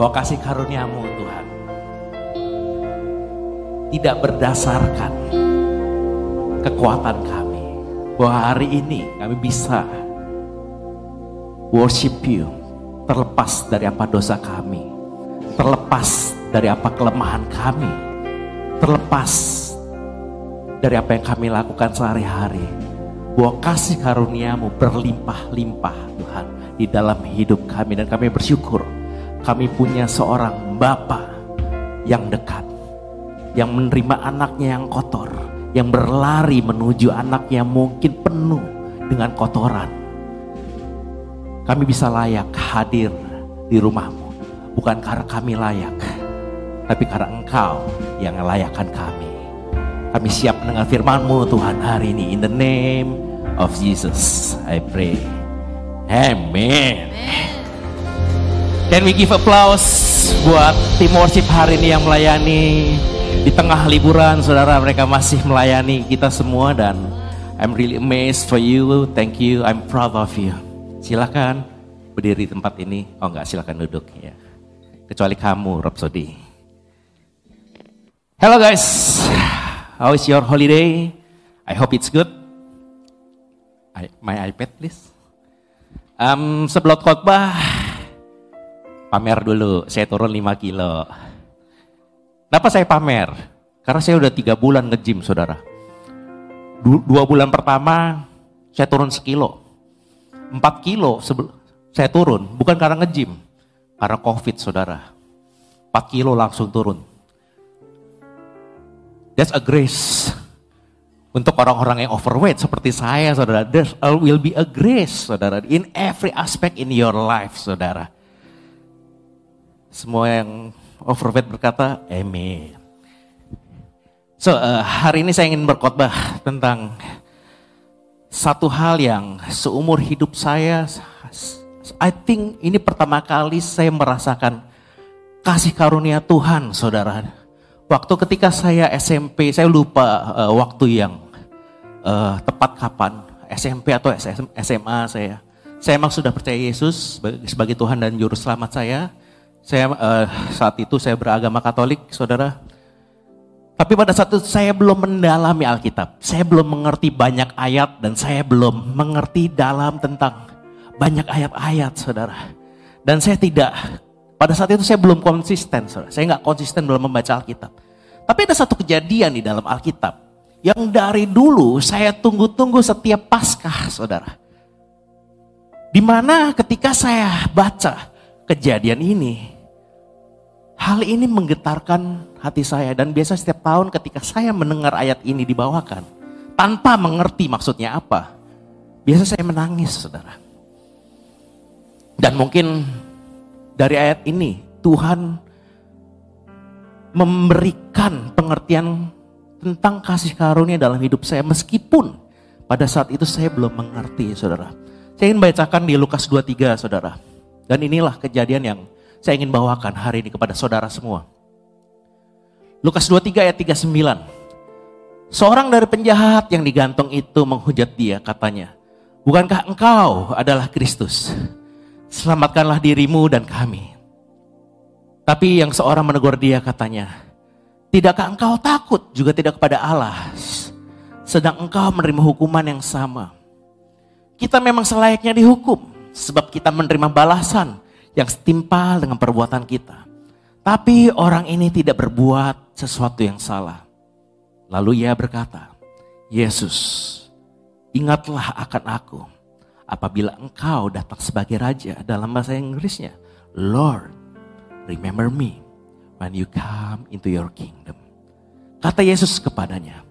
Bahwa kasih karuniamu Tuhan tidak berdasarkan kekuatan kami. Bahwa hari ini kami bisa worship you terlepas dari apa dosa kami terlepas dari apa kelemahan kami terlepas dari apa yang kami lakukan sehari-hari. Bahwa kasih karuniamu berlimpah-limpah Tuhan di dalam hidup kami dan kami bersyukur kami punya seorang Bapa yang dekat, yang menerima anaknya yang kotor, yang berlari menuju anak yang mungkin penuh dengan kotoran. Kami bisa layak hadir di rumahmu, bukan karena kami layak, tapi karena engkau yang layakkan kami. Kami siap mendengar firman-Mu Tuhan hari ini. In the name of Jesus, I pray. Amen. Can we give applause buat tim worship hari ini yang melayani di tengah liburan saudara mereka masih melayani kita semua dan I'm really amazed for you. Thank you. I'm proud of you. Silakan berdiri di tempat ini. Oh enggak, silakan duduk ya. Kecuali kamu, Rhapsody. Hello guys. How is your holiday? I hope it's good. I, my iPad please. Um, sebelum khotbah pamer dulu, saya turun 5 kilo. Kenapa saya pamer? Karena saya udah tiga bulan nge-gym saudara. Dua bulan pertama saya turun sekilo. Empat kilo saya turun, bukan karena nge-gym. Karena covid saudara. Empat kilo langsung turun. That's a grace. Untuk orang-orang yang overweight seperti saya saudara. There will be a grace saudara. In every aspect in your life saudara semua yang overweight berkata, amin. So, uh, hari ini saya ingin berkhotbah tentang satu hal yang seumur hidup saya, I think ini pertama kali saya merasakan kasih karunia Tuhan, saudara. Waktu ketika saya SMP, saya lupa uh, waktu yang uh, tepat kapan, SMP atau SMA saya. Saya memang sudah percaya Yesus sebagai Tuhan dan Juru Selamat saya. Saya uh, saat itu saya beragama Katolik, saudara. Tapi pada saat itu saya belum mendalami Alkitab. Saya belum mengerti banyak ayat dan saya belum mengerti dalam tentang banyak ayat-ayat, saudara. Dan saya tidak, pada saat itu saya belum konsisten, saudara. Saya nggak konsisten dalam membaca Alkitab. Tapi ada satu kejadian di dalam Alkitab yang dari dulu saya tunggu-tunggu setiap Paskah, saudara. Di mana ketika saya baca kejadian ini, Hal ini menggetarkan hati saya dan biasa setiap tahun ketika saya mendengar ayat ini dibawakan tanpa mengerti maksudnya apa, biasa saya menangis, saudara. Dan mungkin dari ayat ini Tuhan memberikan pengertian tentang kasih karunia dalam hidup saya meskipun pada saat itu saya belum mengerti, saudara. Saya ingin bacakan di Lukas 23, saudara. Dan inilah kejadian yang saya ingin bawakan hari ini kepada saudara semua. Lukas 23 ayat 39. Seorang dari penjahat yang digantung itu menghujat dia katanya, Bukankah engkau adalah Kristus? Selamatkanlah dirimu dan kami. Tapi yang seorang menegur dia katanya, Tidakkah engkau takut juga tidak kepada Allah? Sedang engkau menerima hukuman yang sama. Kita memang selayaknya dihukum, sebab kita menerima balasan yang setimpal dengan perbuatan kita. Tapi orang ini tidak berbuat sesuatu yang salah. Lalu ia berkata, Yesus, ingatlah akan aku apabila engkau datang sebagai raja dalam bahasa Inggrisnya. Lord, remember me when you come into your kingdom. Kata Yesus kepadanya,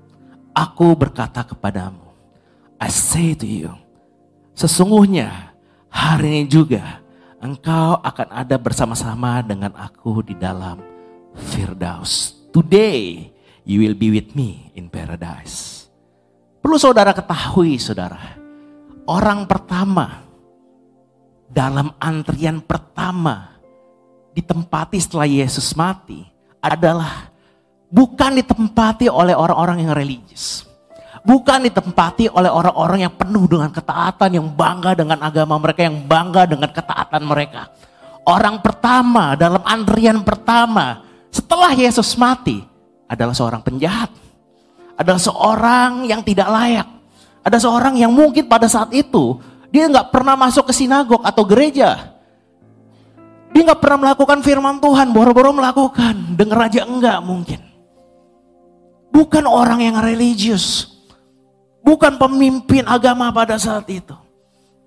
aku berkata kepadamu, I say to you, sesungguhnya hari ini juga engkau akan ada bersama-sama dengan aku di dalam Firdaus. Today you will be with me in paradise. Perlu saudara ketahui saudara, orang pertama dalam antrian pertama ditempati setelah Yesus mati adalah bukan ditempati oleh orang-orang yang religius. Bukan ditempati oleh orang-orang yang penuh dengan ketaatan, yang bangga dengan agama mereka, yang bangga dengan ketaatan mereka. Orang pertama dalam antrian pertama setelah Yesus mati adalah seorang penjahat. Adalah seorang yang tidak layak. Ada seorang yang mungkin pada saat itu dia nggak pernah masuk ke sinagog atau gereja. Dia nggak pernah melakukan firman Tuhan, boro-boro melakukan. Dengar aja enggak mungkin. Bukan orang yang religius. Bukan pemimpin agama pada saat itu.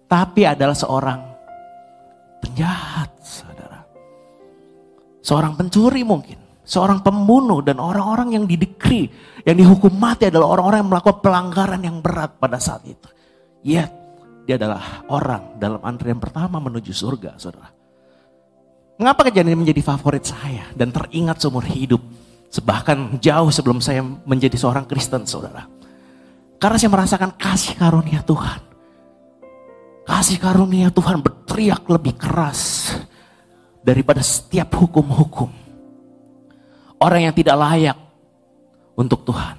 Tapi adalah seorang penjahat, saudara. Seorang pencuri mungkin. Seorang pembunuh dan orang-orang yang didekri, yang dihukum mati adalah orang-orang yang melakukan pelanggaran yang berat pada saat itu. Yet, dia adalah orang dalam antrian pertama menuju surga, saudara. Mengapa kejadian ini menjadi favorit saya dan teringat seumur hidup? Bahkan jauh sebelum saya menjadi seorang Kristen, saudara. Karena saya merasakan kasih karunia Tuhan. Kasih karunia Tuhan berteriak lebih keras daripada setiap hukum-hukum. Orang yang tidak layak untuk Tuhan,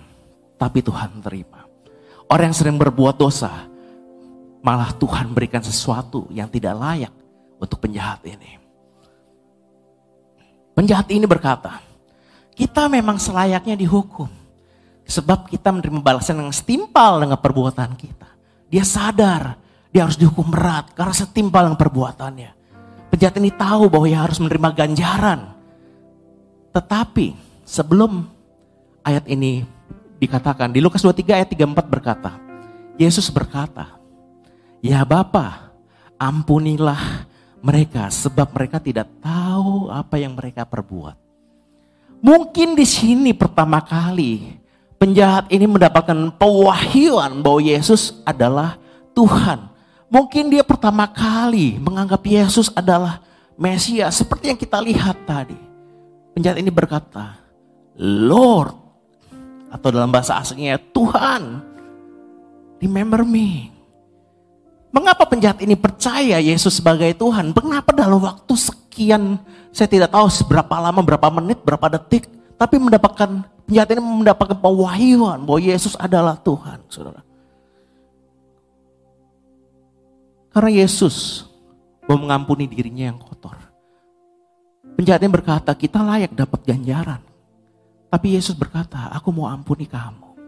tapi Tuhan terima. Orang yang sering berbuat dosa, malah Tuhan berikan sesuatu yang tidak layak untuk penjahat ini. Penjahat ini berkata, kita memang selayaknya dihukum. Sebab kita menerima balasan yang setimpal dengan perbuatan kita. Dia sadar dia harus dihukum berat karena setimpal dengan perbuatannya. Penjahat ini tahu bahwa dia harus menerima ganjaran. Tetapi sebelum ayat ini dikatakan di Lukas 23 ayat 34 berkata, Yesus berkata, "Ya Bapa, ampunilah mereka sebab mereka tidak tahu apa yang mereka perbuat." Mungkin di sini pertama kali penjahat ini mendapatkan pewahyuan bahwa Yesus adalah Tuhan. Mungkin dia pertama kali menganggap Yesus adalah Mesias seperti yang kita lihat tadi. Penjahat ini berkata, Lord atau dalam bahasa aslinya Tuhan, remember me. Mengapa penjahat ini percaya Yesus sebagai Tuhan? Mengapa dalam waktu sekian, saya tidak tahu seberapa lama, berapa menit, berapa detik, tapi mendapatkan penjahat ini mendapatkan pewahyuan bahwa Yesus adalah Tuhan, saudara. Karena Yesus mau mengampuni dirinya yang kotor. Penjahat ini berkata, kita layak dapat ganjaran. Tapi Yesus berkata, aku mau ampuni kamu.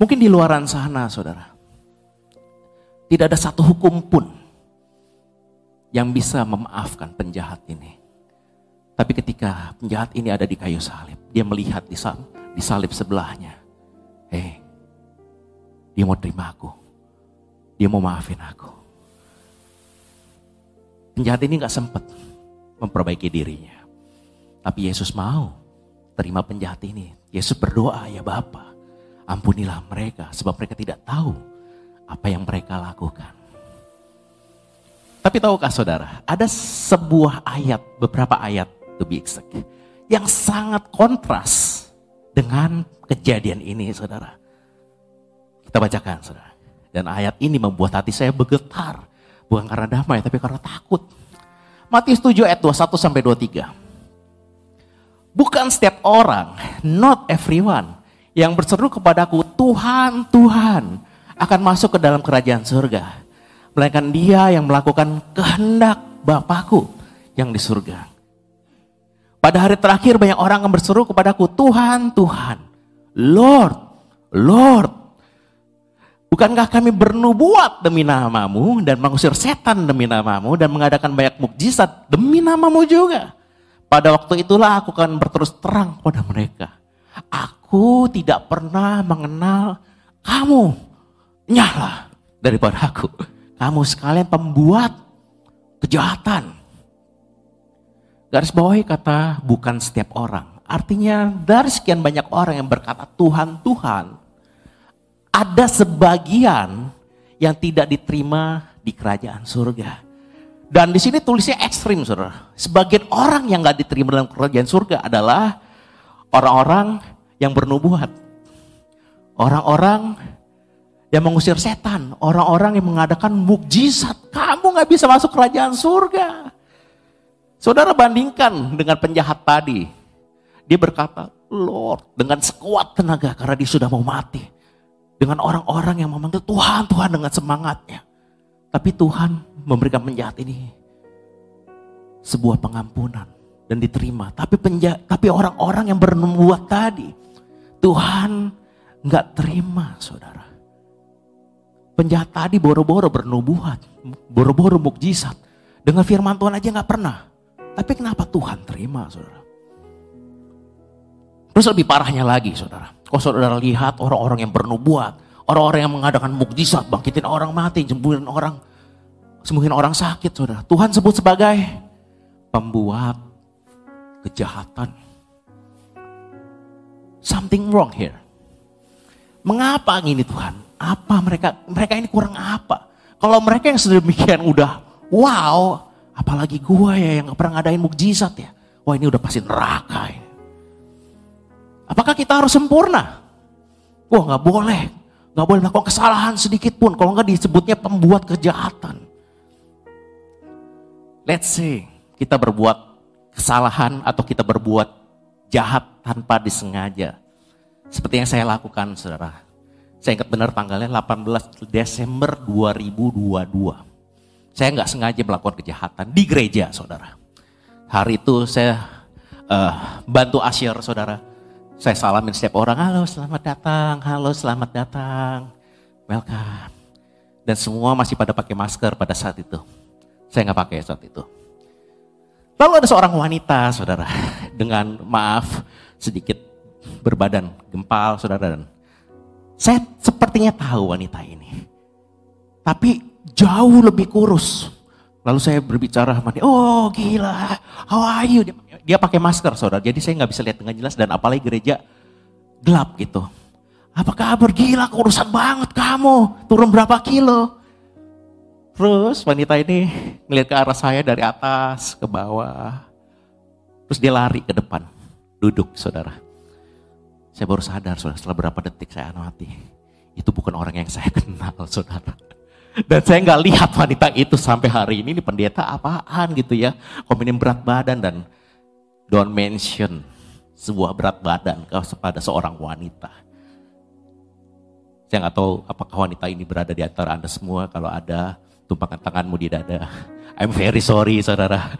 Mungkin di luaran sana, saudara. Tidak ada satu hukum pun yang bisa memaafkan penjahat ini. Tapi ketika penjahat ini ada di kayu salib, dia melihat di salib, di salib sebelahnya. Hei, dia mau terima aku. Dia mau maafin aku. Penjahat ini gak sempat memperbaiki dirinya. Tapi Yesus mau terima penjahat ini. Yesus berdoa, ya Bapa, ampunilah mereka sebab mereka tidak tahu apa yang mereka lakukan. Tapi tahukah saudara, ada sebuah ayat, beberapa ayat to be exact. Yang sangat kontras dengan kejadian ini saudara. Kita bacakan saudara. Dan ayat ini membuat hati saya bergetar. Bukan karena damai tapi karena takut. Matius 7 ayat 21 sampai 23. Bukan setiap orang, not everyone, yang berseru kepadaku, Tuhan, Tuhan, akan masuk ke dalam kerajaan surga. Melainkan dia yang melakukan kehendak Bapakku yang di surga. Pada hari terakhir banyak orang yang berseru kepadaku, Tuhan, Tuhan, Lord, Lord. Bukankah kami bernubuat demi namamu dan mengusir setan demi namamu dan mengadakan banyak mukjizat demi namamu juga? Pada waktu itulah aku akan berterus terang kepada mereka. Aku tidak pernah mengenal kamu. Nyala daripada aku. Kamu sekalian pembuat kejahatan Garis bawahi kata bukan setiap orang. Artinya dari sekian banyak orang yang berkata Tuhan, Tuhan. Ada sebagian yang tidak diterima di kerajaan surga. Dan di sini tulisnya ekstrim, saudara. Sebagian orang yang gak diterima dalam kerajaan surga adalah orang-orang yang bernubuat. Orang-orang yang mengusir setan. Orang-orang yang mengadakan mukjizat. Kamu gak bisa masuk kerajaan surga. Saudara bandingkan dengan penjahat tadi. Dia berkata, Lord, dengan sekuat tenaga karena dia sudah mau mati. Dengan orang-orang yang memanggil Tuhan, Tuhan dengan semangatnya. Tapi Tuhan memberikan penjahat ini sebuah pengampunan dan diterima. Tapi penja tapi orang-orang yang bernubuat tadi, Tuhan nggak terima, saudara. Penjahat tadi boro-boro bernubuat, boro-boro mukjizat. Dengan firman Tuhan aja nggak pernah. Tapi kenapa Tuhan terima, saudara? Terus lebih parahnya lagi, saudara. Kalau saudara lihat orang-orang yang bernubuat, orang-orang yang mengadakan mukjizat, bangkitin orang mati, sembuhin orang, sembuhin orang sakit, saudara. Tuhan sebut sebagai pembuat kejahatan. Something wrong here. Mengapa ini Tuhan? Apa mereka mereka ini kurang apa? Kalau mereka yang sedemikian udah wow, apalagi gua ya yang gak pernah ngadain mukjizat ya. Wah ini udah pasti neraka ini. Apakah kita harus sempurna? Wah nggak boleh, nggak boleh melakukan kesalahan sedikit pun. Kalau nggak disebutnya pembuat kejahatan. Let's say kita berbuat kesalahan atau kita berbuat jahat tanpa disengaja. Seperti yang saya lakukan, saudara. Saya ingat benar tanggalnya 18 Desember 2022. Saya nggak sengaja melakukan kejahatan di gereja, saudara. Hari itu saya uh, bantu asyir, saudara saya salamin setiap orang, halo selamat datang, halo selamat datang, welcome. Dan semua masih pada pakai masker pada saat itu. Saya nggak pakai saat itu. Lalu ada seorang wanita, saudara, dengan maaf sedikit berbadan gempal, saudara. Dan saya sepertinya tahu wanita ini. Tapi jauh lebih kurus. Lalu saya berbicara sama dia, oh gila, how are you? Dia dia pakai masker saudara, jadi saya nggak bisa lihat dengan jelas dan apalagi gereja gelap gitu. Apa kabar? Gila kurusan banget kamu, turun berapa kilo? Terus wanita ini ngeliat ke arah saya dari atas ke bawah. Terus dia lari ke depan, duduk saudara. Saya baru sadar saudara, setelah berapa detik saya amati. Itu bukan orang yang saya kenal saudara. Dan saya nggak lihat wanita itu sampai hari ini, ini pendeta apaan gitu ya. Kominim berat badan dan Don't mention sebuah berat badan kepada seorang wanita. Saya nggak tahu apakah wanita ini berada di antara Anda semua. Kalau ada, tumpangkan tanganmu di dada. I'm very sorry, saudara.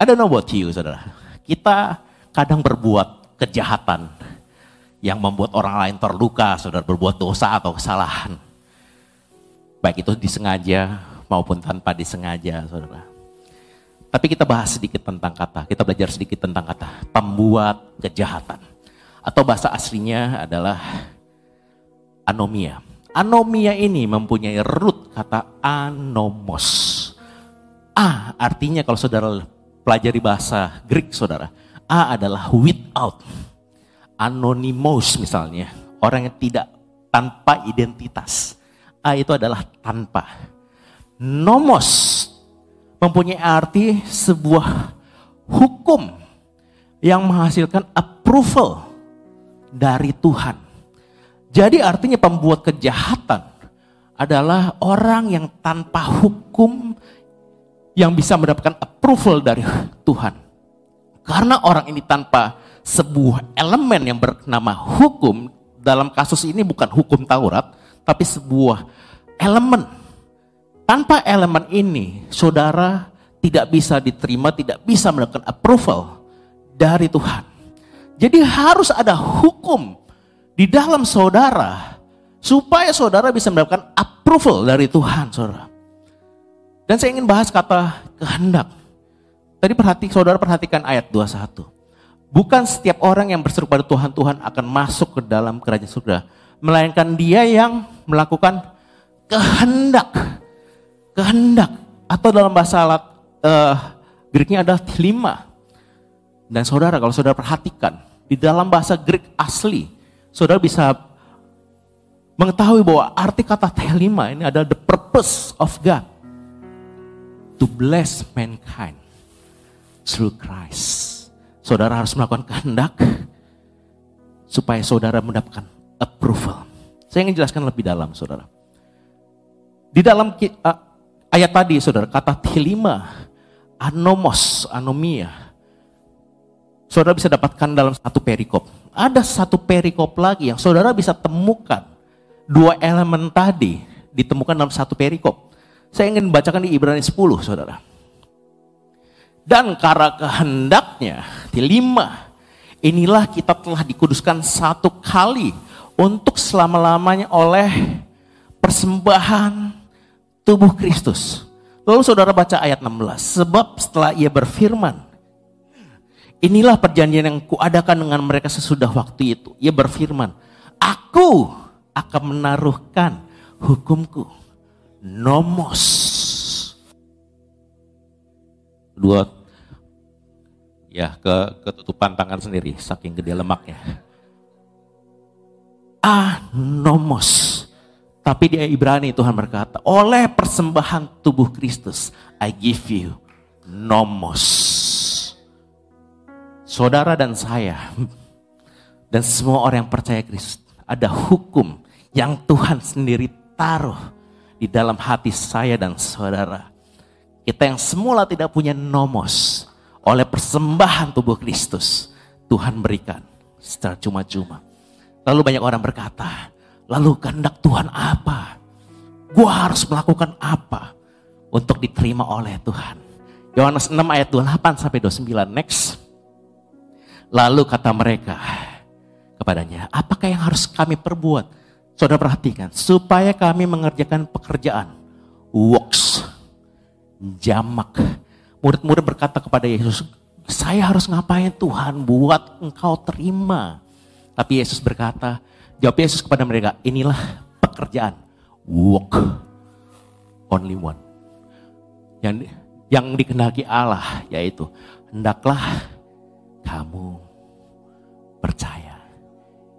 I don't know about you, saudara. Kita kadang berbuat kejahatan yang membuat orang lain terluka, saudara, berbuat dosa atau kesalahan. Baik itu disengaja maupun tanpa disengaja, saudara. Tapi kita bahas sedikit tentang kata, kita belajar sedikit tentang kata pembuat kejahatan. Atau bahasa aslinya adalah anomia. Anomia ini mempunyai root kata anomos. A artinya kalau saudara pelajari bahasa Greek saudara, A adalah without. Anonymous misalnya, orang yang tidak tanpa identitas. A itu adalah tanpa. Nomos mempunyai arti sebuah hukum yang menghasilkan approval dari Tuhan. Jadi artinya pembuat kejahatan adalah orang yang tanpa hukum yang bisa mendapatkan approval dari Tuhan. Karena orang ini tanpa sebuah elemen yang bernama hukum, dalam kasus ini bukan hukum Taurat, tapi sebuah elemen tanpa elemen ini, saudara tidak bisa diterima, tidak bisa mendapatkan approval dari Tuhan. Jadi harus ada hukum di dalam saudara supaya saudara bisa mendapatkan approval dari Tuhan, saudara. Dan saya ingin bahas kata kehendak. Tadi perhati, saudara perhatikan ayat 21. Bukan setiap orang yang berseru pada Tuhan, Tuhan akan masuk ke dalam kerajaan surga. Melainkan dia yang melakukan kehendak kehendak atau dalam bahasa alat uh, Greeknya adalah lima. Dan saudara kalau saudara perhatikan di dalam bahasa Greek asli, saudara bisa Mengetahui bahwa arti kata telima ini adalah the purpose of God. To bless mankind through Christ. Saudara harus melakukan kehendak supaya saudara mendapatkan approval. Saya ingin jelaskan lebih dalam, saudara. Di dalam uh, ayat tadi, saudara, kata telima, anomos, anomia, saudara bisa dapatkan dalam satu perikop. Ada satu perikop lagi yang saudara bisa temukan. Dua elemen tadi ditemukan dalam satu perikop. Saya ingin bacakan di Ibrani 10, saudara. Dan karena kehendaknya, di lima, inilah kita telah dikuduskan satu kali untuk selama-lamanya oleh persembahan tubuh Kristus. Lalu saudara baca ayat 16. Sebab setelah ia berfirman, Inilah perjanjian yang kuadakan dengan mereka sesudah waktu itu. Ia berfirman, Aku akan menaruhkan hukumku. Nomos. Dua, ya ke ketutupan tangan sendiri, saking gede lemaknya. Anomos. Tapi di Ibrani Tuhan berkata, oleh persembahan tubuh Kristus, I give you nomos saudara dan saya dan semua orang yang percaya Kristus ada hukum yang Tuhan sendiri taruh di dalam hati saya dan saudara. Kita yang semula tidak punya nomos oleh persembahan tubuh Kristus Tuhan berikan secara cuma-cuma. Lalu banyak orang berkata, lalu kehendak Tuhan apa? Gua harus melakukan apa untuk diterima oleh Tuhan? Yohanes 6 ayat 28 sampai 29. Next. Lalu kata mereka kepadanya, apakah yang harus kami perbuat? Saudara perhatikan, supaya kami mengerjakan pekerjaan. Works. Jamak. Murid-murid berkata kepada Yesus, saya harus ngapain Tuhan buat engkau terima. Tapi Yesus berkata, jawab Yesus kepada mereka, inilah pekerjaan. Work. Only one. Yang, yang dikenaki Allah yaitu, hendaklah kamu percaya.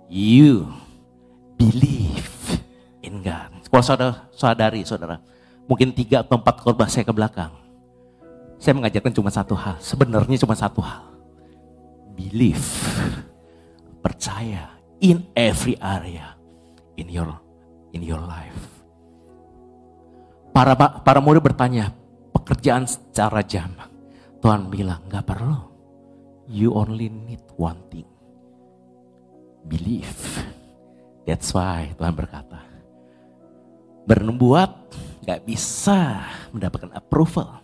You believe in God. Kalau saudara, saudari, saudara, mungkin tiga atau empat khotbah saya ke belakang. Saya mengajarkan cuma satu hal, sebenarnya cuma satu hal. Believe, percaya in every area in your in your life. Para para murid bertanya, pekerjaan secara jamak. Tuhan bilang, nggak perlu. You only need one thing. Believe. That's why Tuhan berkata. Bernubuat gak bisa mendapatkan approval.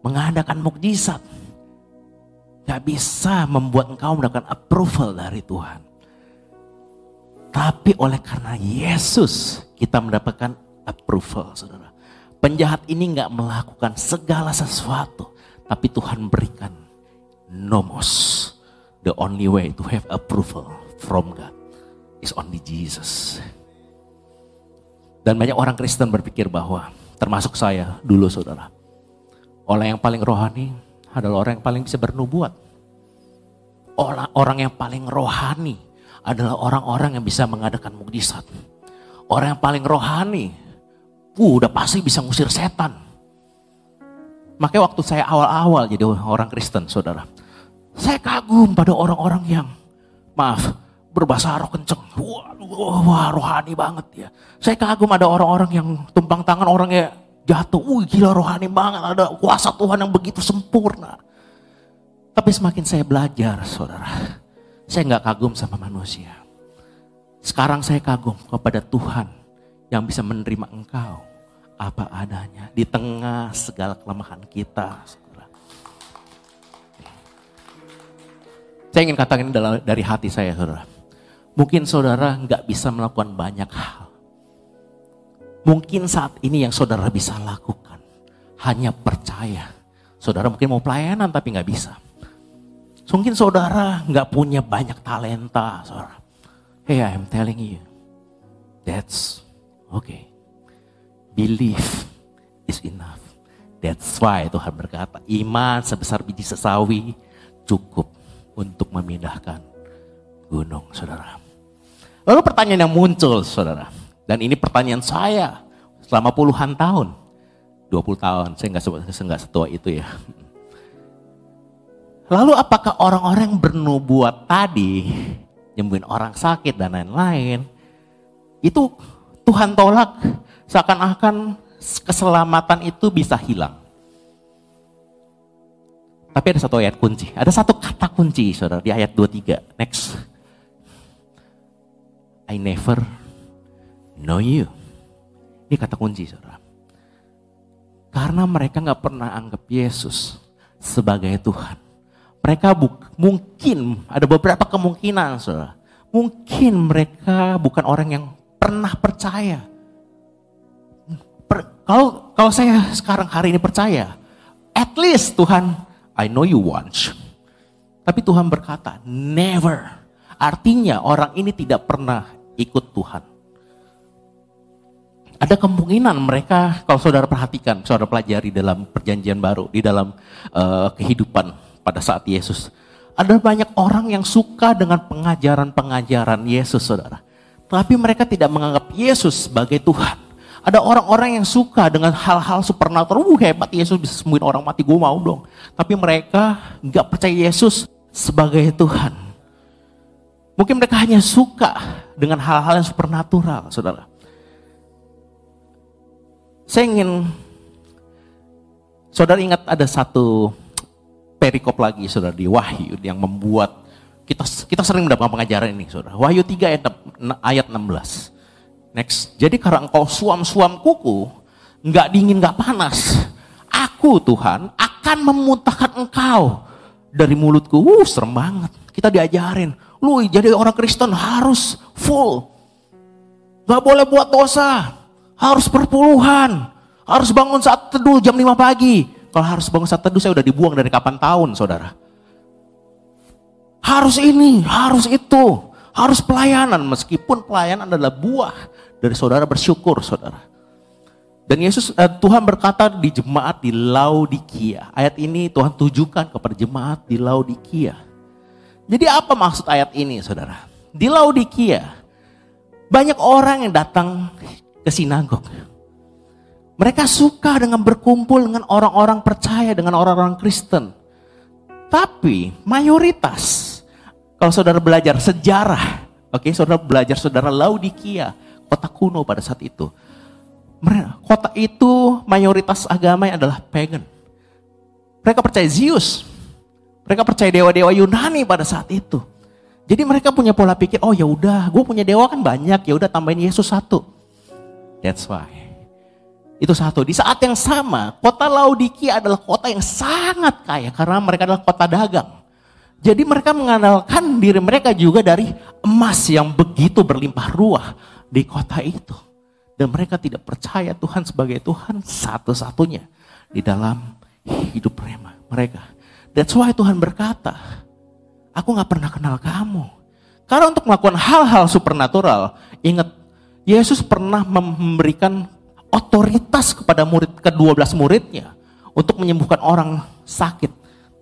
Mengadakan mukjizat. Gak bisa membuat engkau mendapatkan approval dari Tuhan. Tapi oleh karena Yesus kita mendapatkan approval saudara. Penjahat ini gak melakukan segala sesuatu. Tapi Tuhan berikan nomos. The only way to have approval from God is only Jesus. Dan banyak orang Kristen berpikir bahwa termasuk saya dulu saudara. Orang yang paling rohani adalah orang yang paling bisa bernubuat. Orang, orang yang paling rohani adalah orang-orang yang bisa mengadakan mukjizat. Orang yang paling rohani, uh, udah pasti bisa ngusir setan. Makanya waktu saya awal-awal jadi orang Kristen, saudara. Saya kagum pada orang-orang yang, maaf, berbahasa roh kenceng. Wah, wah, rohani banget ya. Saya kagum ada orang-orang yang tumpang tangan orangnya jatuh. Wih gila rohani banget. Ada kuasa Tuhan yang begitu sempurna. Tapi semakin saya belajar saudara. Saya nggak kagum sama manusia. Sekarang saya kagum kepada Tuhan yang bisa menerima engkau apa adanya di tengah segala kelemahan kita. Saya ingin katakan ini dari hati saya, saudara. Mungkin saudara nggak bisa melakukan banyak hal. Mungkin saat ini yang saudara bisa lakukan hanya percaya. Saudara mungkin mau pelayanan tapi nggak bisa. Mungkin saudara nggak punya banyak talenta, saudara. Hey, I'm telling you, that's okay. Belief is enough. That's why Tuhan berkata, iman sebesar biji sesawi cukup untuk memindahkan gunung, saudara. Lalu pertanyaan yang muncul, saudara, Dan ini pertanyaan saya selama puluhan tahun. 20 tahun, saya nggak nggak setua itu ya. Lalu apakah orang-orang bernubuat tadi, nyembuhin orang sakit dan lain-lain, itu Tuhan tolak seakan-akan keselamatan itu bisa hilang. Tapi ada satu ayat kunci, ada satu kata kunci saudara di ayat 23. Next. I never know you. Ini kata kunci saudara. Karena mereka nggak pernah anggap Yesus sebagai Tuhan mereka mungkin ada beberapa kemungkinan, saudara. Mungkin mereka bukan orang yang pernah percaya. Per, kalau kalau saya sekarang hari ini percaya, at least Tuhan, I know you once. Tapi Tuhan berkata, never. Artinya orang ini tidak pernah ikut Tuhan. Ada kemungkinan mereka, kalau saudara perhatikan, saudara pelajari dalam perjanjian baru, di dalam uh, kehidupan pada saat Yesus. Ada banyak orang yang suka dengan pengajaran-pengajaran Yesus, saudara. Tapi mereka tidak menganggap Yesus sebagai Tuhan. Ada orang-orang yang suka dengan hal-hal supernatural. Uh, hebat Yesus bisa sembuhin orang mati, gue mau dong. Tapi mereka nggak percaya Yesus sebagai Tuhan. Mungkin mereka hanya suka dengan hal-hal yang supernatural, saudara. Saya ingin, saudara ingat ada satu perikop lagi saudara di Wahyu yang membuat kita kita sering mendapatkan pengajaran ini saudara. Wahyu 3 ayat, ayat 16. Next. Jadi karena engkau suam-suam kuku, nggak dingin nggak panas, aku Tuhan akan memuntahkan engkau dari mulutku. Uh, serem banget. Kita diajarin, lu jadi orang Kristen harus full. Gak boleh buat dosa, harus perpuluhan, harus bangun saat teduh jam 5 pagi, kalau harus bangun saat teduh saya udah dibuang dari kapan tahun saudara. Harus ini, harus itu, harus pelayanan. Meskipun pelayanan adalah buah dari saudara bersyukur saudara. Dan Yesus eh, Tuhan berkata di jemaat di Laodikia. Ayat ini Tuhan tujukan kepada jemaat di Laodikia. Jadi apa maksud ayat ini saudara? Di Laodikia banyak orang yang datang ke sinagog. Mereka suka dengan berkumpul dengan orang-orang percaya, dengan orang-orang Kristen. Tapi mayoritas, kalau saudara belajar sejarah, oke, okay, saudara belajar saudara Laodikia, kota kuno pada saat itu. Kota itu mayoritas agamanya adalah pagan. Mereka percaya Zeus. Mereka percaya dewa-dewa Yunani pada saat itu. Jadi mereka punya pola pikir, oh ya udah, gue punya dewa kan banyak, ya udah tambahin Yesus satu. That's why itu satu. Di saat yang sama, kota Laodikia adalah kota yang sangat kaya karena mereka adalah kota dagang. Jadi mereka mengandalkan diri mereka juga dari emas yang begitu berlimpah ruah di kota itu. Dan mereka tidak percaya Tuhan sebagai Tuhan satu-satunya di dalam hidup mereka. That's why Tuhan berkata, aku gak pernah kenal kamu. Karena untuk melakukan hal-hal supernatural, ingat Yesus pernah memberikan otoritas kepada murid ke-12 muridnya untuk menyembuhkan orang sakit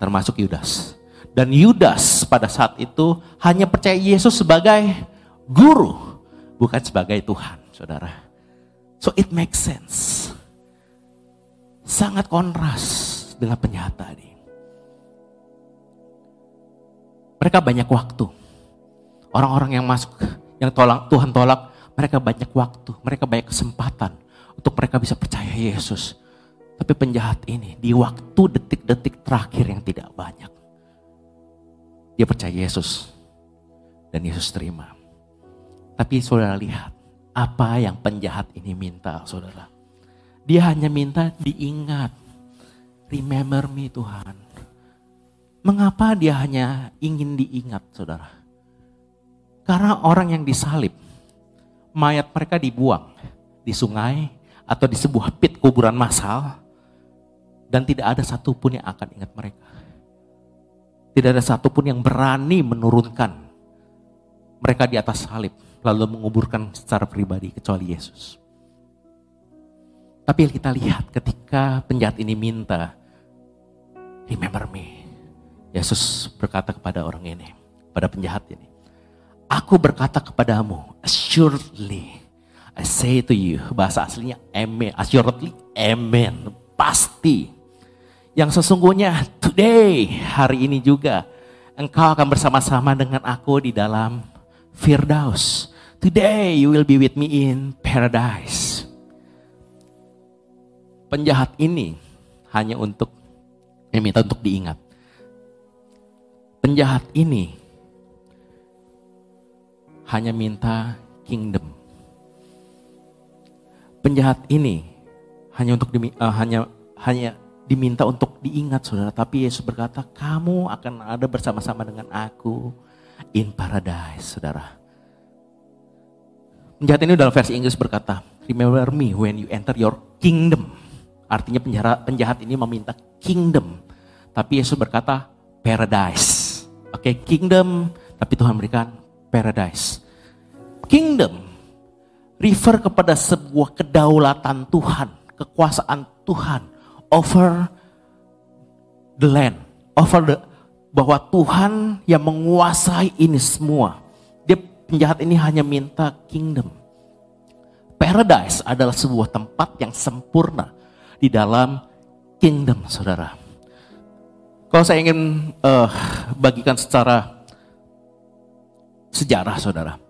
termasuk Yudas. Dan Yudas pada saat itu hanya percaya Yesus sebagai guru, bukan sebagai Tuhan, Saudara. So it makes sense. Sangat kontras dengan penjahat tadi. Mereka banyak waktu. Orang-orang yang masuk, yang tolak, Tuhan tolak, mereka banyak waktu, mereka banyak kesempatan untuk mereka bisa percaya Yesus. Tapi penjahat ini di waktu detik-detik terakhir yang tidak banyak. Dia percaya Yesus. Dan Yesus terima. Tapi saudara lihat apa yang penjahat ini minta saudara. Dia hanya minta diingat. Remember me Tuhan. Mengapa dia hanya ingin diingat saudara? Karena orang yang disalib, mayat mereka dibuang di sungai, atau di sebuah pit kuburan massal dan tidak ada satupun yang akan ingat mereka. Tidak ada satupun yang berani menurunkan mereka di atas salib lalu menguburkan secara pribadi kecuali Yesus. Tapi kita lihat ketika penjahat ini minta, remember me. Yesus berkata kepada orang ini, pada penjahat ini, Aku berkata kepadamu, assuredly I say to you, bahasa aslinya amen, assuredly amen, pasti. Yang sesungguhnya today, hari ini juga, engkau akan bersama-sama dengan aku di dalam Firdaus. Today you will be with me in paradise. Penjahat ini hanya untuk, yang minta untuk diingat. Penjahat ini hanya minta kingdom. Penjahat ini hanya untuk dimi, uh, hanya hanya diminta untuk diingat saudara. Tapi Yesus berkata kamu akan ada bersama-sama dengan aku in paradise saudara. Penjahat ini dalam versi Inggris berkata remember me when you enter your kingdom. Artinya penjahat, penjahat ini meminta kingdom. Tapi Yesus berkata paradise. Oke okay, kingdom tapi Tuhan berikan paradise kingdom refer kepada sebuah kedaulatan Tuhan, kekuasaan Tuhan over the land, over the bahwa Tuhan yang menguasai ini semua. Dia penjahat ini hanya minta kingdom. Paradise adalah sebuah tempat yang sempurna di dalam kingdom, saudara. Kalau saya ingin uh, bagikan secara sejarah, saudara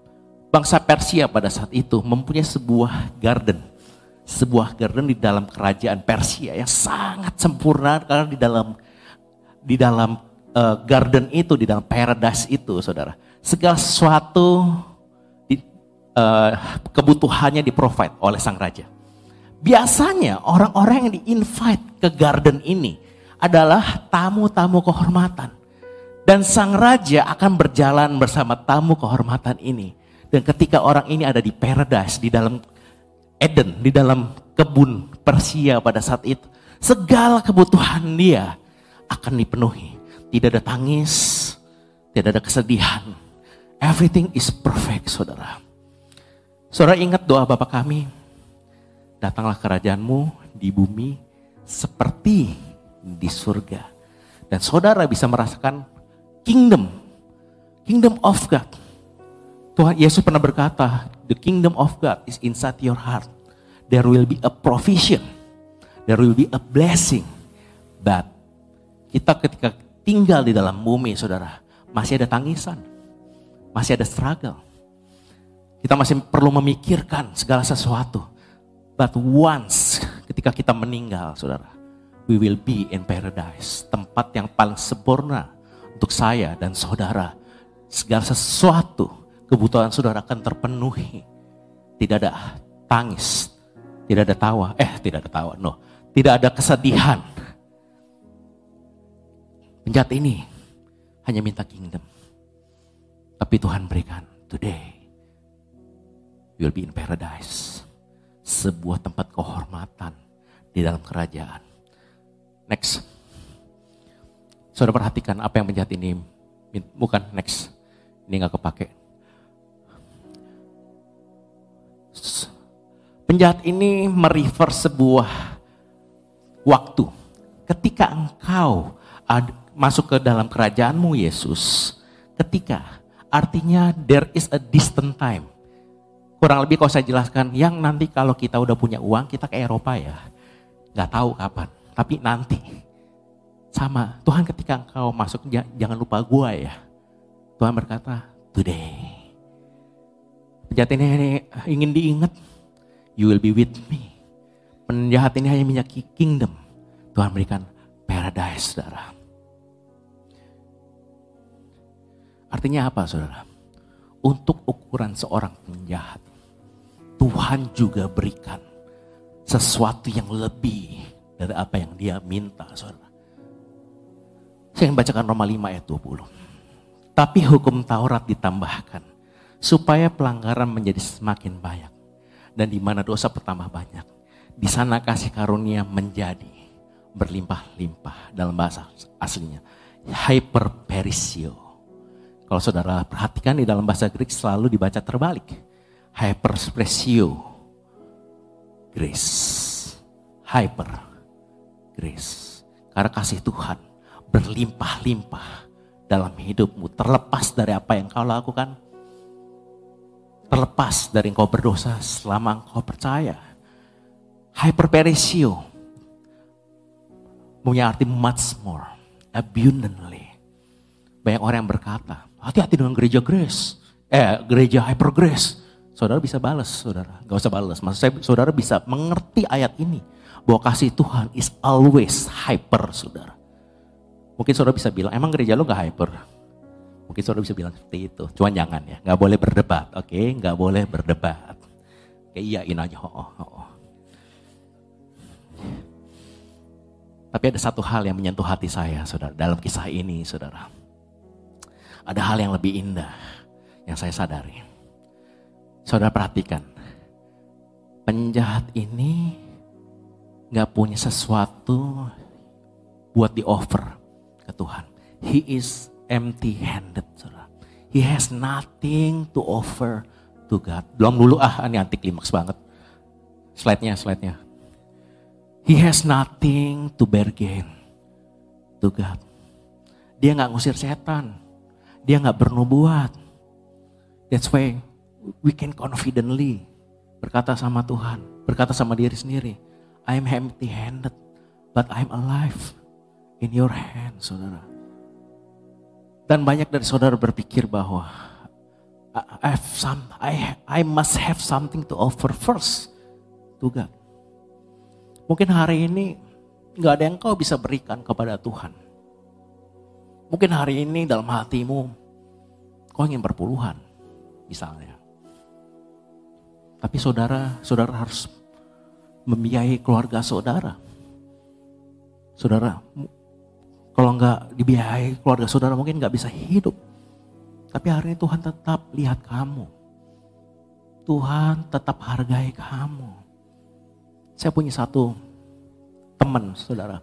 Bangsa Persia pada saat itu mempunyai sebuah garden. Sebuah garden di dalam kerajaan Persia yang sangat sempurna karena di dalam di dalam uh, garden itu, di dalam paradise itu, saudara. Segala sesuatu di, uh, kebutuhannya di-provide oleh sang raja. Biasanya orang-orang yang di-invite ke garden ini adalah tamu-tamu kehormatan. Dan sang raja akan berjalan bersama tamu kehormatan ini dan ketika orang ini ada di paradise, di dalam Eden, di dalam kebun Persia pada saat itu, segala kebutuhan dia akan dipenuhi. Tidak ada tangis, tidak ada kesedihan. Everything is perfect, saudara. Saudara ingat doa Bapak kami, datanglah kerajaanmu di bumi seperti di surga. Dan saudara bisa merasakan kingdom, kingdom of God Tuhan Yesus pernah berkata, the kingdom of God is inside your heart. There will be a provision. There will be a blessing. But kita ketika tinggal di dalam bumi, saudara, masih ada tangisan. Masih ada struggle. Kita masih perlu memikirkan segala sesuatu. But once ketika kita meninggal, saudara, we will be in paradise. Tempat yang paling sempurna untuk saya dan saudara. Segala sesuatu kebutuhan saudara akan terpenuhi. Tidak ada tangis, tidak ada tawa, eh tidak ada tawa, no. Tidak ada kesedihan. Penjahat ini hanya minta kingdom. Tapi Tuhan berikan, today you will be in paradise. Sebuah tempat kehormatan di dalam kerajaan. Next. Saudara perhatikan apa yang penjahat ini, bukan next. Ini nggak kepake. Penjahat ini merefer sebuah waktu. Ketika engkau masuk ke dalam kerajaanmu Yesus, ketika artinya there is a distant time. Kurang lebih kalau saya jelaskan, yang nanti kalau kita udah punya uang, kita ke Eropa ya. Gak tahu kapan, tapi nanti. Sama, Tuhan ketika engkau masuk, jangan lupa gua ya. Tuhan berkata, today Penjahat ini ingin diingat, you will be with me. Penjahat ini hanya minyak kingdom. Tuhan berikan paradise, saudara. Artinya apa, saudara? Untuk ukuran seorang penjahat, Tuhan juga berikan sesuatu yang lebih dari apa yang dia minta, saudara. Saya ingin bacakan Roma 5 ayat 20. Tapi hukum Taurat ditambahkan supaya pelanggaran menjadi semakin banyak dan di mana dosa pertama banyak di sana kasih karunia menjadi berlimpah-limpah dalam bahasa aslinya. Hyperperisio. Kalau saudara perhatikan di dalam bahasa Greek selalu dibaca terbalik. Hyperperisio grace. Hyper grace karena kasih Tuhan berlimpah-limpah dalam hidupmu terlepas dari apa yang kau lakukan terlepas dari engkau berdosa selama engkau percaya. Hyperperesio punya arti much more, abundantly. Banyak orang yang berkata, hati-hati dengan gereja grace, eh gereja hyper grace. Saudara bisa balas, saudara. Gak usah balas. Maksud saya, saudara bisa mengerti ayat ini. Bahwa kasih Tuhan is always hyper, saudara. Mungkin saudara bisa bilang, emang gereja lo gak hyper? Mungkin saudara bisa bilang seperti itu. Cuman jangan ya, gak boleh berdebat. Oke, okay? gak boleh berdebat. Oke, iyain aja. Oh, oh, oh. Tapi ada satu hal yang menyentuh hati saya, saudara, dalam kisah ini, saudara. Ada hal yang lebih indah yang saya sadari. Saudara perhatikan, penjahat ini gak punya sesuatu buat di offer Tuhan. He is empty handed, saudara. He has nothing to offer to God. Belum dulu ah, ini anti klimaks banget. Slide-nya, slide-nya. He has nothing to bargain to God. Dia nggak ngusir setan. Dia nggak bernubuat. That's why we can confidently berkata sama Tuhan, berkata sama diri sendiri, I'm empty handed, but I'm alive in your hand, saudara. Dan banyak dari saudara berpikir bahwa I have some, I, I must have something to offer first to God. Mungkin hari ini nggak ada yang kau bisa berikan kepada Tuhan. Mungkin hari ini dalam hatimu kau ingin berpuluhan, misalnya. Tapi saudara, saudara harus membiayai keluarga saudara. Saudara, kalau nggak dibiayai keluarga saudara mungkin nggak bisa hidup. Tapi hari ini Tuhan tetap lihat kamu. Tuhan tetap hargai kamu. Saya punya satu teman saudara.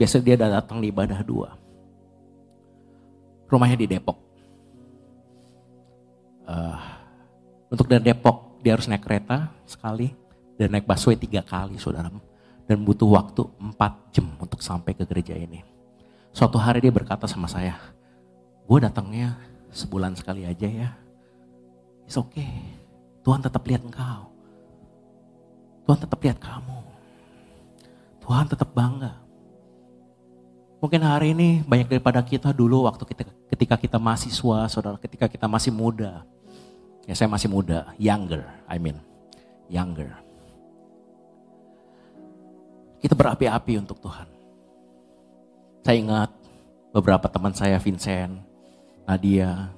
Biasa dia datang di ibadah dua. Rumahnya di Depok. Uh, untuk dari Depok dia harus naik kereta sekali dan naik busway tiga kali saudara. Dan butuh waktu empat jam untuk sampai ke gereja ini. Suatu hari dia berkata sama saya, gue datangnya sebulan sekali aja ya. It's okay. Tuhan tetap lihat engkau. Tuhan tetap lihat kamu. Tuhan tetap bangga. Mungkin hari ini banyak daripada kita dulu waktu kita ketika kita mahasiswa, saudara, ketika kita masih muda. Ya saya masih muda, younger, I mean, younger. Kita berapi-api untuk Tuhan. Saya ingat beberapa teman saya Vincent, Nadia,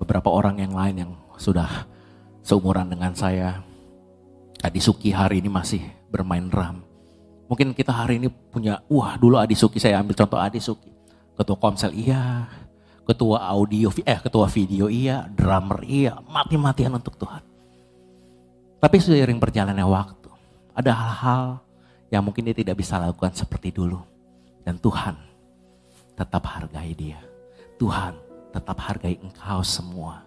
beberapa orang yang lain yang sudah seumuran dengan saya. Adi Suki hari ini masih bermain drum. Mungkin kita hari ini punya, wah dulu Adi Suki, saya ambil contoh Adi Suki. Ketua komsel iya, ketua audio, eh ketua video iya, drummer iya, mati-matian untuk Tuhan. Tapi seiring berjalannya waktu, ada hal-hal yang mungkin dia tidak bisa lakukan seperti dulu. Dan Tuhan tetap hargai dia. Tuhan tetap hargai engkau semua.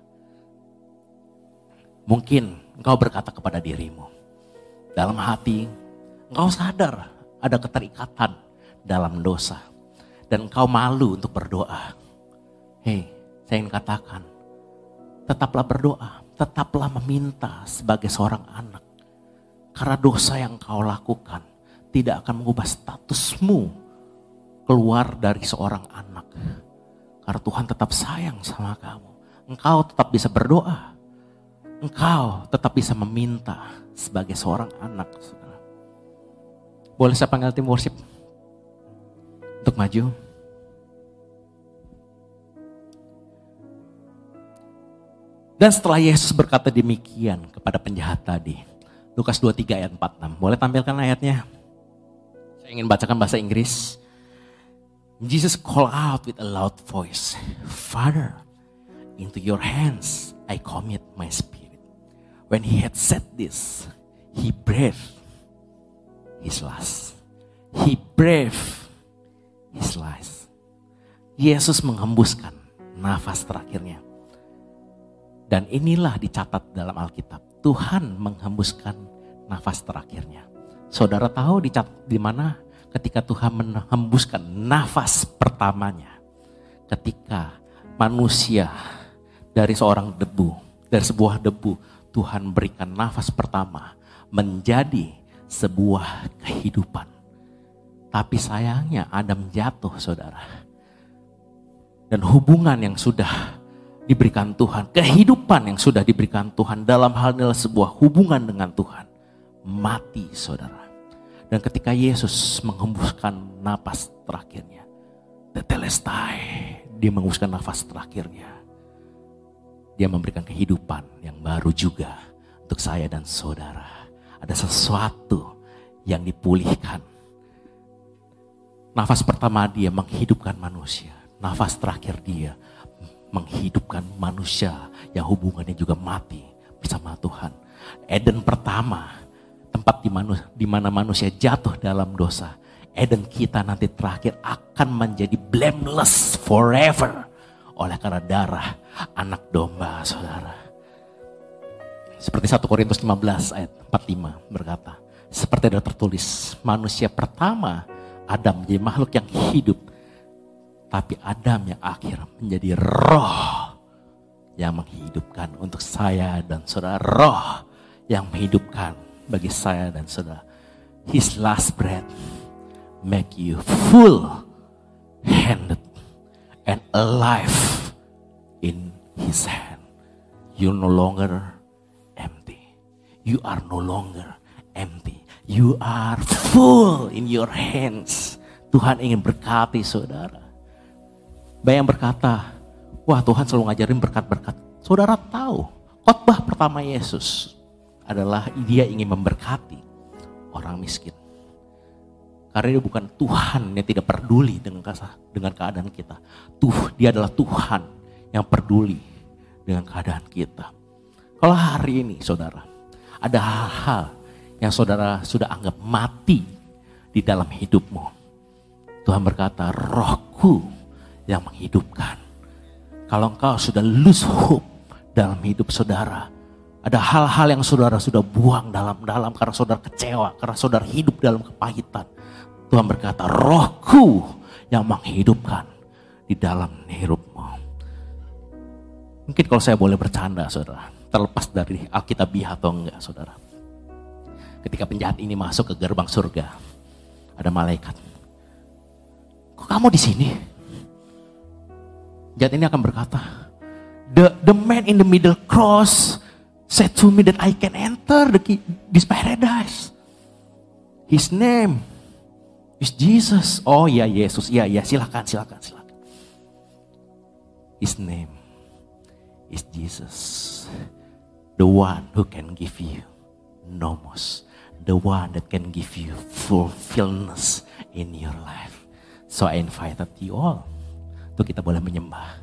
Mungkin engkau berkata kepada dirimu, dalam hati engkau sadar ada keterikatan dalam dosa. Dan engkau malu untuk berdoa. Hei, saya ingin katakan, tetaplah berdoa, tetaplah meminta sebagai seorang anak. Karena dosa yang engkau lakukan tidak akan mengubah statusmu keluar dari seorang anak. Karena Tuhan tetap sayang sama kamu. Engkau tetap bisa berdoa. Engkau tetap bisa meminta sebagai seorang anak. Boleh saya panggil tim worship untuk maju? Dan setelah Yesus berkata demikian kepada penjahat tadi, Lukas 23 ayat 46. Boleh tampilkan ayatnya? Saya ingin bacakan bahasa Inggris. Jesus called out with a loud voice, Father, into your hands I commit my spirit. When he had said this, he breathed his last. He breathed his last. Yesus menghembuskan nafas terakhirnya. Dan inilah dicatat dalam Alkitab. Tuhan menghembuskan nafas terakhirnya. Saudara tahu dicatat di mana ketika Tuhan menghembuskan nafas pertamanya. Ketika manusia dari seorang debu, Dari sebuah debu, Tuhan berikan nafas pertama menjadi sebuah kehidupan. Tapi sayangnya Adam jatuh saudara. Dan hubungan yang sudah diberikan Tuhan, kehidupan yang sudah diberikan Tuhan dalam hal ini sebuah hubungan dengan Tuhan. Mati saudara. Dan ketika Yesus menghembuskan nafas terakhirnya, tetelestai, dia menghembuskan nafas terakhirnya. Dia memberikan kehidupan yang baru juga untuk saya dan saudara. Ada sesuatu yang dipulihkan. Nafas pertama dia menghidupkan manusia. Nafas terakhir dia menghidupkan manusia yang hubungannya juga mati bersama Tuhan. Eden pertama, tempat di, manu, di mana manusia jatuh dalam dosa. Eden kita nanti terakhir akan menjadi blameless forever. Oleh karena darah anak domba saudara. Seperti 1 Korintus 15 ayat 45 berkata. Seperti ada tertulis, manusia pertama Adam menjadi makhluk yang hidup. Tapi Adam yang akhir menjadi roh yang menghidupkan untuk saya dan saudara. Roh yang menghidupkan bagi saya dan saudara. His last breath make you full handed and alive in his hand. You no longer empty. You are no longer empty. You are full in your hands. Tuhan ingin berkati saudara. Banyak yang berkata, wah Tuhan selalu ngajarin berkat-berkat. Saudara tahu, khotbah pertama Yesus adalah dia ingin memberkati orang miskin. Karena dia bukan Tuhan yang tidak peduli dengan dengan keadaan kita. Tuh, dia adalah Tuhan yang peduli dengan keadaan kita. Kalau hari ini saudara, ada hal-hal yang saudara sudah anggap mati di dalam hidupmu. Tuhan berkata, rohku yang menghidupkan. Kalau engkau sudah lose hope dalam hidup saudara, ada hal-hal yang saudara sudah buang dalam-dalam karena saudara kecewa, karena saudara hidup dalam kepahitan. Tuhan berkata, rohku yang menghidupkan di dalam hidupmu. Mungkin kalau saya boleh bercanda saudara, terlepas dari Alkitabiah atau enggak saudara. Ketika penjahat ini masuk ke gerbang surga, ada malaikat. Kok kamu di sini? Penjahat ini akan berkata, the the man in the middle cross said to me that I can enter the this paradise. His name is Jesus. Oh ya Yesus, ya ya silakan silakan silakan. His name is Jesus, the one who can give you nomos the one that can give you fulfillment in your life. So I invited you all untuk kita boleh menyembah.